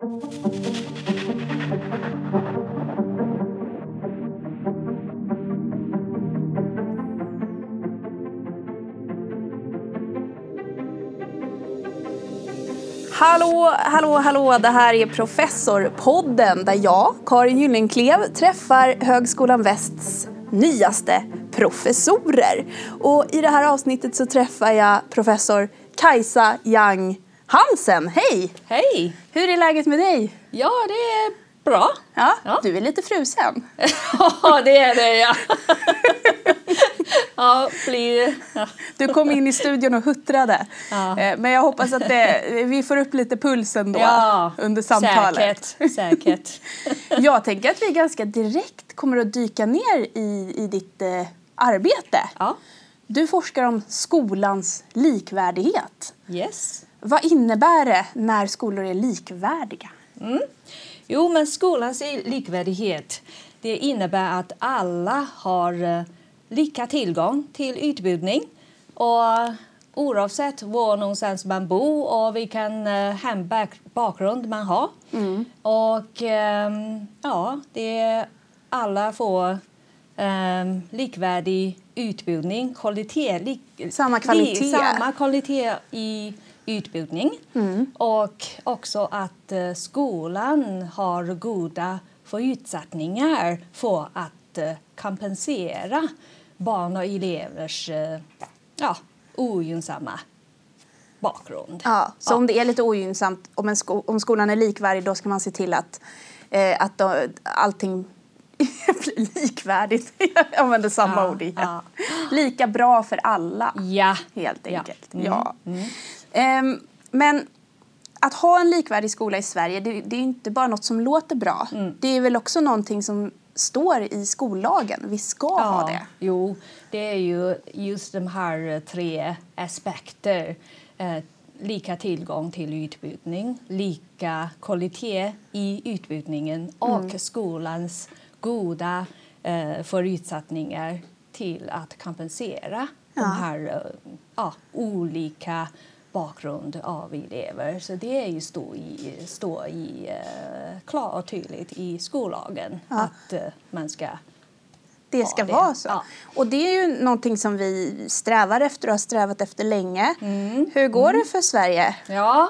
Hallå, hallå, hallå! Det här är Professorpodden där jag, Karin Gyllenklev, träffar Högskolan Västs nyaste professorer. Och i det här avsnittet så träffar jag professor Kajsa Yang Hansen. Hej! Hej! Hur är läget med dig? Ja, det är bra. Ja, ja. du är lite frusen. ja, det är det ja. ja, blir... Ja. Du kom in i studion och huttrade. Ja. Eh, men jag hoppas att det, vi får upp lite puls ändå ja, under samtalet. Säkert, säkert. jag tänker att vi ganska direkt kommer att dyka ner i, i ditt eh, arbete. Ja. Du forskar om skolans likvärdighet. Yes. Vad innebär det när skolor är likvärdiga? Mm. Jo, men skolans likvärdighet det innebär att alla har eh, lika tillgång till utbildning och oavsett var någonstans man bor och vilken uh, hembakgrund man har. Mm. Och um, ja, det alla får um, likvärdig utbildning, kvalitet, li, samma kvalitet. Li, samma kvalitet i utbildning mm. och också att uh, skolan har goda förutsättningar för att uh, kompensera barn och elevers uh, ja, ogynnsamma bakgrund. Ja, så ja. om det är lite ogynnsamt, om, sko om skolan är likvärdig, då ska man se till att, eh, att då, allting blir likvärdigt. Jag använder samma ja, ord igen. Ja. Lika bra för alla, ja. helt enkelt. Ja. Mm. ja. Mm. Um, men att ha en likvärdig skola i Sverige, det, det, är inte bara något som låter bra. Mm. Det är väl också någonting som står i skollagen. Vi ska ja, ha det. Jo, det är ju just de här tre aspekter. Eh, lika tillgång till utbildning, lika kvalitet i utbildningen och mm. skolans goda eh, förutsättningar till att kompensera ja. de här eh, ja, olika bakgrund av elever. Så det är ju stå i, stå i uh, klart och tydligt i skollagen ja. att uh, man ska det ska det. vara så. Ja. Och det är ju någonting som vi strävar efter och har strävat efter länge. Mm. Hur går mm. det för Sverige? Ja,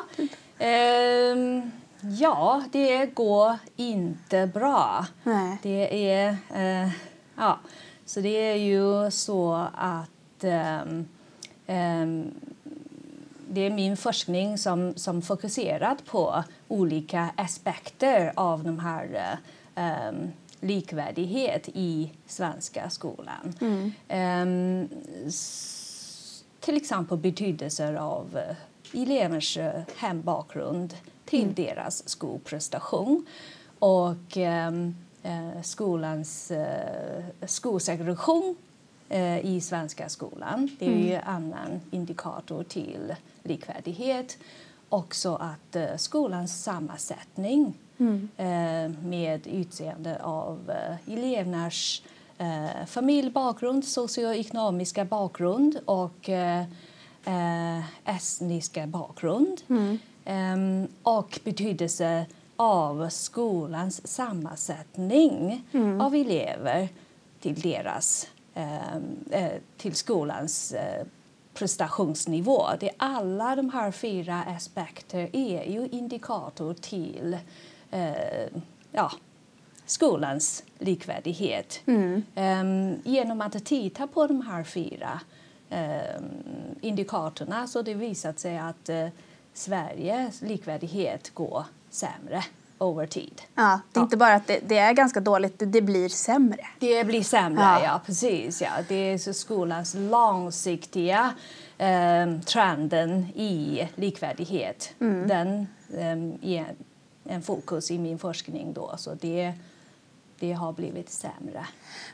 um, ja det går inte bra. Nej. Det är, uh, ja, så det är ju så att um, um, det är min forskning som, som fokuserat på olika aspekter av de här um, likvärdighet i svenska skolan. Mm. Um, till exempel betydelser av uh, elevers hembakgrund till mm. deras skolprestation och um, uh, skolans uh, skolsegregation i svenska skolan. Det är mm. en annan indikator till likvärdighet. Också att uh, skolans sammansättning mm. uh, med utseende av elevernas uh, familjebakgrund, socioekonomiska bakgrund och estniska bakgrund. Mm. Um, och betydelse av skolans sammansättning mm. av elever till deras till skolans prestationsnivå. Det alla de här fyra aspekterna är ju indikator till eh, ja, skolans likvärdighet. Mm. Um, genom att titta på de här fyra um, indikatorerna så det visat sig att uh, Sveriges likvärdighet går sämre over tid. Ja, det är inte bara att det, det, är ganska dåligt, det, det blir sämre. Det blir sämre, ja, ja precis. Ja. Det är skolans långsiktiga eh, trenden i likvärdighet. Mm. Den eh, är en fokus i min forskning då, så det det har blivit sämre.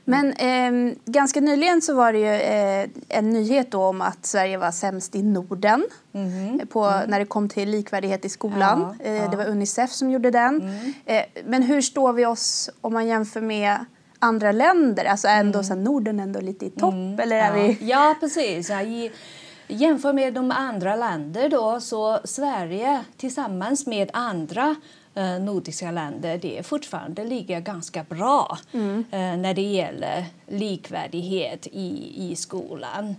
Men eh, ganska nyligen så var det ju eh, en nyhet om att Sverige var sämst i Norden mm. på, mm. när det kom till likvärdighet i skolan. Ja, eh, ja. Det var Unicef som gjorde den. Mm. Eh, men hur står vi oss om man jämför med andra länder? Alltså ändå mm. så Norden ändå lite i topp? Mm. Eller är ja. vi... ja, precis. I, Jämför med de andra länder då, så Sverige tillsammans med andra eh, nordiska länder det fortfarande ligger ganska bra mm. eh, när det gäller likvärdighet i, i skolan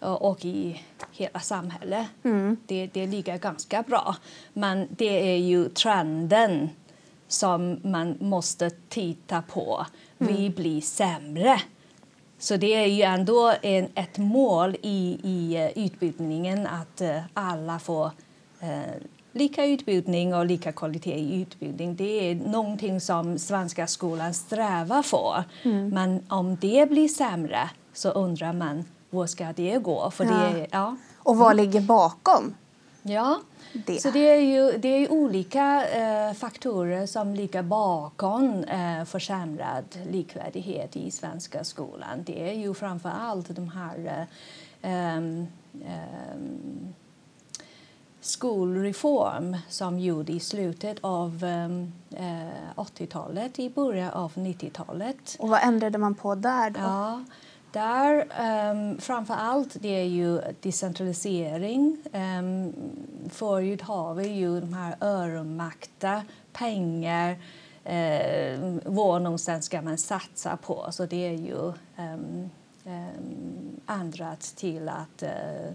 och i hela samhället. Mm. Det, det ligger ganska bra. Men det är ju trenden som man måste titta på. Mm. Vi blir sämre. Så det är ju ändå en, ett mål i, i eh, utbildningen att alla får uh, lika utbildning och lika kvalitet i utbildning. Det är någonting som svenska skolan strävar för. Mm. Men om det blir sämre så undrar man var ska det gå? För ja. Det, ja. Och vad ligger bakom? Ja, det. Så det är ju det är olika eh, faktorer som ligger bakom eh, försämrad likvärdighet i svenska skolan. Det är ju framför allt de här eh, eh, skolreform som gjordes i slutet av eh, 80-talet, i början av 90-talet. Och vad ändrade man på där då? Ja, där, um, framför allt, det är ju decentralisering. Um, förut har vi ju de här öronmärkta pengar. Uh, var någonstans ska man satsa på? Så det är ju um, um, ändrat till att uh,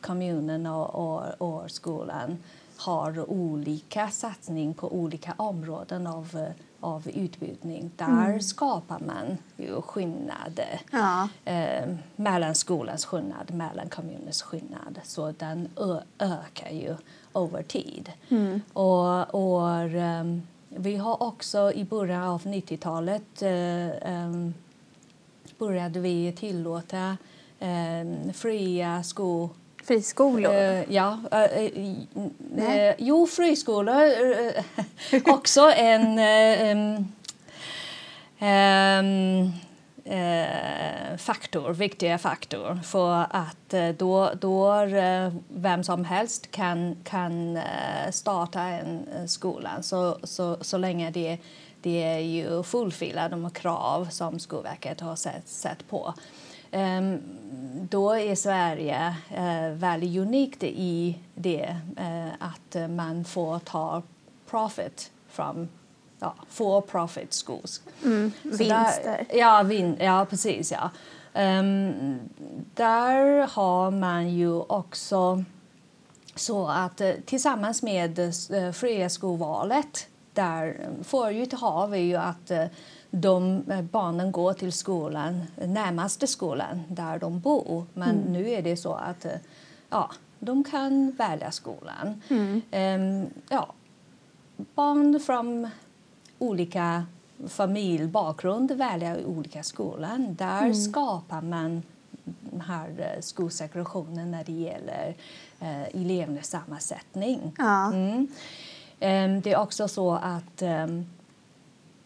kommunen och, och, och skolan har olika satsning på olika områden av av utbildning. Där mm. skapar man ju skillnader ja. eh, mellan skolans skillnad, mellan kommunens skillnad. Så den ökar ju över tid. Mm. Och, och um, vi har också i början av 90-talet uh, um, började vi tillåta um, fria skol Friskolor? Uh, ja. Uh, jo, friskolor. också en um, faktor, viktig faktor för att då, då vem som helst kan, kan starta en skola så, så, så länge det, det är ju fullfyller de krav som Skolverket har sett, sett på. Um, då är Sverige uh, väldigt unikt i det uh, att man får ta profit från ja, for profit schools. Mm, vinster. Där, ja, vin, ja, precis. Ja. Um, där har man ju också så att uh, tillsammans med uh, fria skolvalet där förut har vi ju att de eh, barnen går till skolan, närmaste skolan där de bor. Men mm. nu är det så att eh, ja, de kan välja skolan. Mm. Um, ja, barn från olika familjebakgrund väljer olika skolan. Där mm. skapar man den här eh, skolsegregationen när det gäller uh, elevernas sammansättning. Ja. Um, det är också så att um,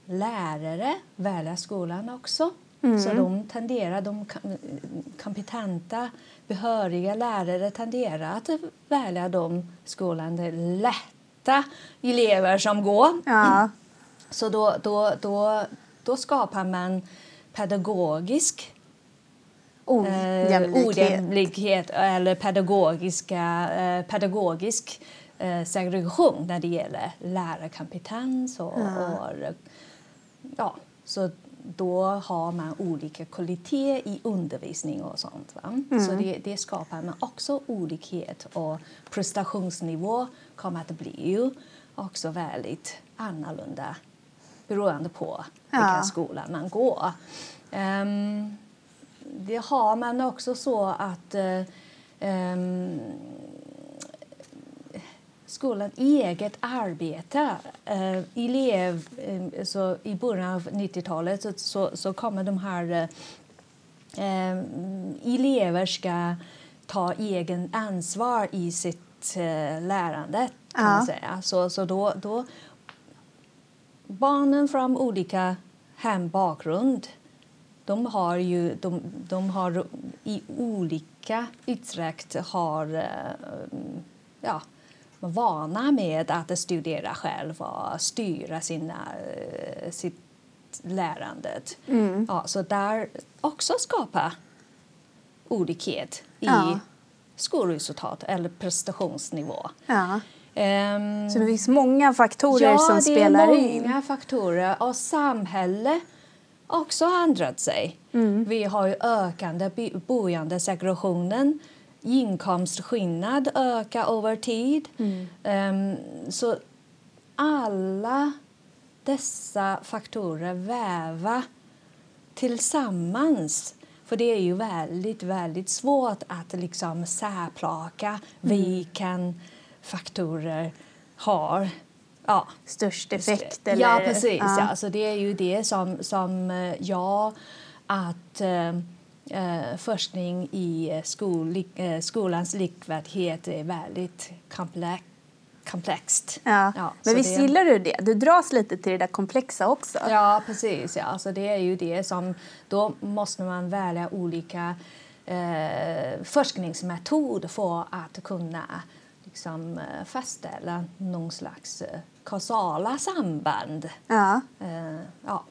lärare välja skolan också. Mm. Så de tenderar, de kompetenta, behöriga lärare tenderar att välja de skolan där lätta elever som går. Ja. Så då, då, då, då skapar man pedagogisk ojämlikhet, eh, ojämlikhet eller pedagogiska, eh, pedagogisk eh, segregation när det gäller lärarkompetens och, ja. och ja, så då har man olika kvalitet i undervisning och sånt. Mm. Så det, det, skapar man också olikhet och prestationsnivå kommer att bli ju också väldigt annorlunda beroende på ja. vilken skola man går. Um, det har man också så att um, skolan eget arbete. Uh, elev, uh, så I början av 90-talet så, så, så, kommer de här uh, elever ska ta egen ansvar i sitt uh, lärande. Kan ja. man säga. Så, så då, då, barnen från olika hembakgrund de har ju de, de har i olika utsträckning har ja, vana med att studera själv och styra sina, eh, sitt lärande. Mm. Ja, så där också skapa olikhet i ja. skolresultat eller prestationsnivå. Ja. Ehm, Så det finns många faktorer ja, som det spelar är in. många faktorer och samhället också har ändrat sig. Mm. Vi har ju ökande boendesegregationen. Inkomstskillnad ökar över tid. Mm. Ehm, så alla dessa faktorer väva tillsammans. För det är ju väldigt, väldigt svårt att liksom särplaka Mm. vilken faktorer har ja, Störst effekt? Eller? Ja, precis. Ja. Ja. Så det är ju det som, som eh, jag att eh, eh, forskning i skol, eh, skolans likvärdighet är väldigt komplex, komplext. Ja. Ja, Men visst det- gillar du det? Du dras lite till det där komplexa också. Ja, precis. Ja. Så det är ju det som... Då måste man välja olika eh, forskningsmetoder för att kunna liksom, eh, fastställa någon slags eh, kausala samband. Ja. Eh, ja.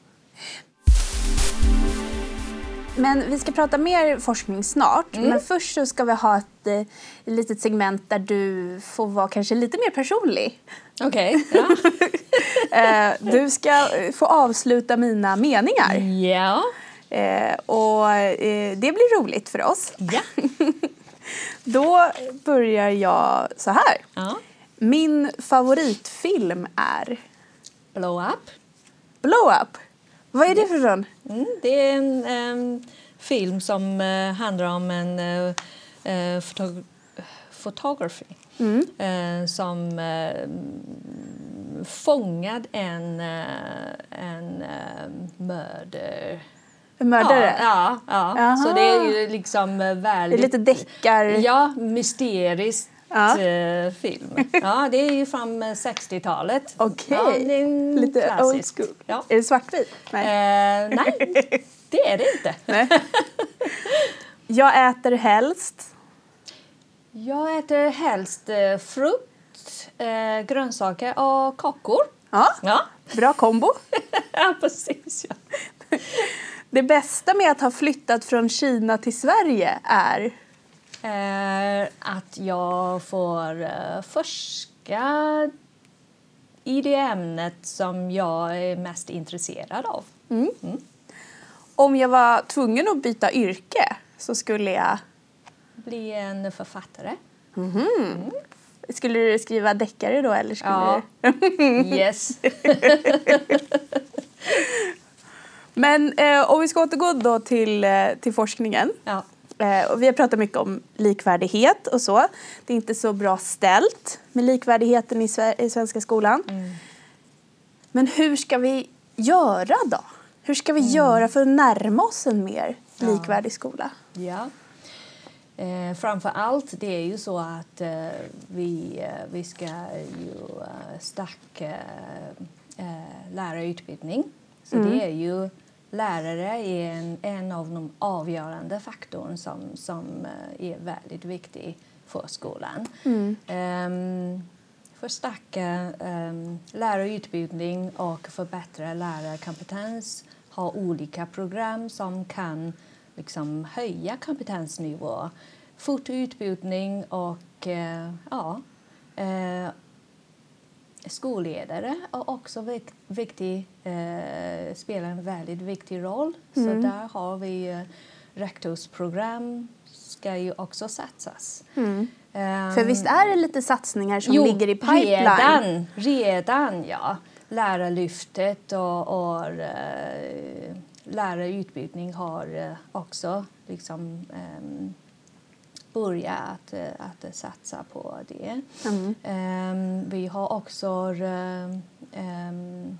Men vi ska prata mer forskning snart. Mm. Men först så ska vi ha ett eh, litet segment där du får vara kanske lite mer personlig. Okej. Ja. Eh, du ska få avsluta mina meningar. ja. Eh, och eh, det blir roligt för oss. Ja. Då börjar jag så här. ja. Min favoritfilm är Blow up. Blow Up. Vad är det för sån? Mm, det är en em, film som eh, handlar om en uh, uh, fotog photography eh, som uh, fångad en, en mördare. Mördare? Ja, ja, ja. Så det är ju liksom eh, Det är väldigt... lite deckar... Ja, mysteriskt Ja. film. Ja, det är ju från eh, 60-talet. Okej. Ja, är en Lite klassisk. old school. Ja. Är det svartvit? Nej. Eh, nej, det är det inte. Nej. Jag äter helst Jag äter helst eh, frukt, eh, grönsaker och kakor. Ja, Ja, bra kombo. ja precis. Ja. Det bästa med att ha flyttat från Kina till Sverige är... Eh, att jag får eh, forska i det ämnet som jag är mest intresserad av. Om jag var tvungen att byta yrke så skulle jag... Bli en författare. Skulle du skriva deckare då eller skulle Ja. du... Yes. Men eh, om vi ska återgå då till, eh, till forskningen. Ja. Eh, och vi har pratat mycket om likvärdighet och så. Det är inte så bra ställt med likvärdigheten i, i svenska skolan. Men hur ska vi göra då? Hur ska vi göra för att närma oss en mer likvärdig skola? Ja. Eh, framför allt det är ju så att eh, vi, eh, vi ska ju eh, stärka eh, lärarutbildning. Så det är ju lärare är en, en av de avgörande faktorerna som, som eh, är väldigt viktig för skolan. Ehm, förstärka um, lärarutbildning och förbättra lärarkompetens. Ha olika program som kan liksom, höja kompetensnivå. Fortutbildning och eh, ja, eh, skolledare är också vik- viktig, eh, spelar en väldigt viktig roll. Så där har vi eh, rektorsprogram ska ju också satsas. Ehm, För visst är det lite satsningar som Jo, ligger i pipeline? Redan, redan ja. Lärarlyftet och, och eh, lärarutbildning har eh, också liksom, ehm, börjat att, eh, att satsa på det. Mm. Ehm, vi har också eh, ehm,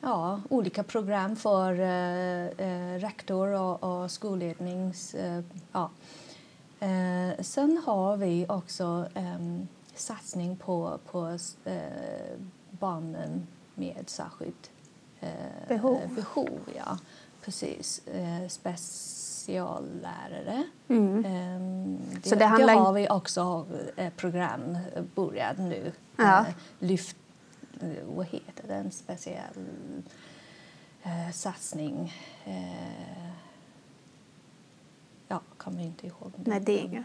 ja, olika program för eh, eh, rektor och, och skollednings... Eh, ja. eh, sen har vi också em, satsning på, på eh, barnen med särskilt eh, Behov. behov ja. Precis. Eh, speciallärare. Mm. Ehm, det, Så det handlar- det har vi också eh, program börjat nu. Ja. Eh, lyft, eh, vad heter det? En speciell satsning. Ja, kommer inte ihåg. Nej, det är ingen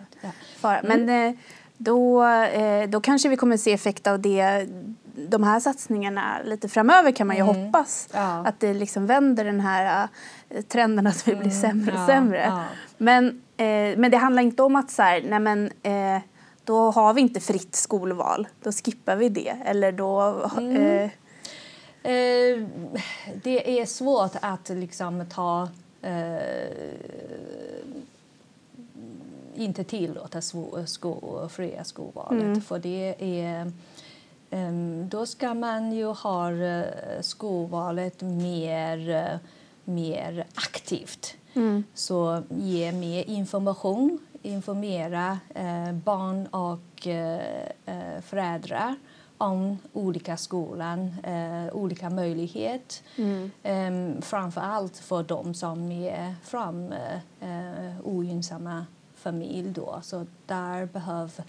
Ja. Men eh, då, då kanske vi kommer se effekt av det, de här satsningarna lite framöver kan man ju hoppas. Ja. Att det liksom vänder den här eh, trenden att vi blir sämre och ja, sämre. ja. Men, eh, men det handlar inte om att så här, nej men eh, då har vi inte fritt skolval. Då skippar vi det. Eller då... Eh, Eh, det är svårt att liksom ta... Eh, inte tillåta sko, sko, fria skolvalet. För det är... ehm, då ska man ju ha eh, skolvalet mer, eh, mer aktivt. Så ge mer information, informera eh, barn och föräldrar om olika skolan, olika möjligheter. Mm. framför allt för de som är från ogynnsamma familj. Då. Så där behövs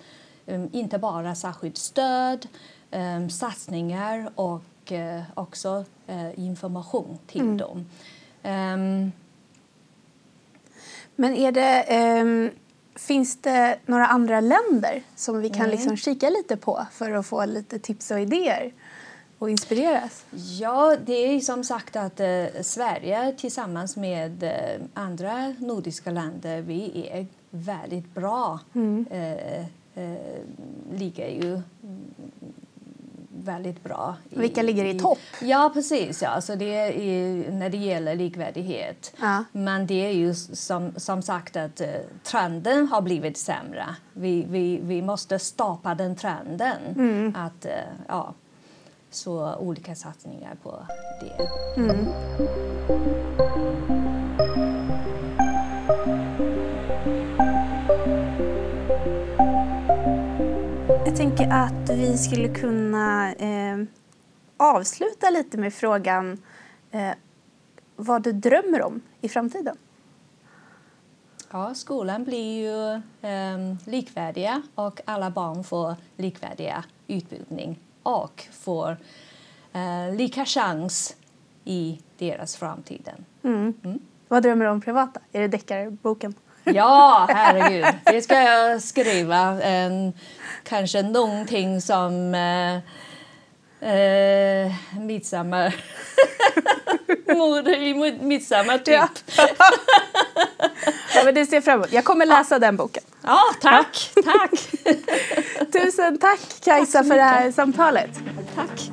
um, inte bara särskilt stöd, um, satsningar och eh, också eh, information till dem. Ehm, Men är det, ehm, finns det några andra länder som vi kan liksom kika lite på för att få lite tips och idéer och inspireras? Ja, det är som sagt att eh, Sverige tillsammans med eh, andra nordiska länder, vi är väldigt bra. Eh, eh, ligger ju mm, väldigt bra. Vilka ligger i topp? Ja, precis. Ja. Så det är, när det gäller likvärdighet. Ja. Men det är ju som, som sagt att eh, trenden har blivit sämre. Vi, vi, vi måste stoppa den trenden. Mm. Att, eh, ja, så olika satsningar på det. Jag att vi skulle kunna eh, avsluta lite med frågan eh, vad du drömmer om i framtiden. Ja, skolan blir ju eh, likvärdiga och alla barn får likvärdiga utbildning och får eh, lika chans i deras framtiden. Vad drömmer du om privata? Är det deckarboken? Ja, herregud. Det ska jag skriva. En, kanske någonting som eh, eh, midsommar... Mord i mid- midsommar, typ. Ja. Ja. Ja, men det ser fram emot. Jag kommer läsa den boken. tack, tack. Tusen tack Kajsa för det här samtalet. tack.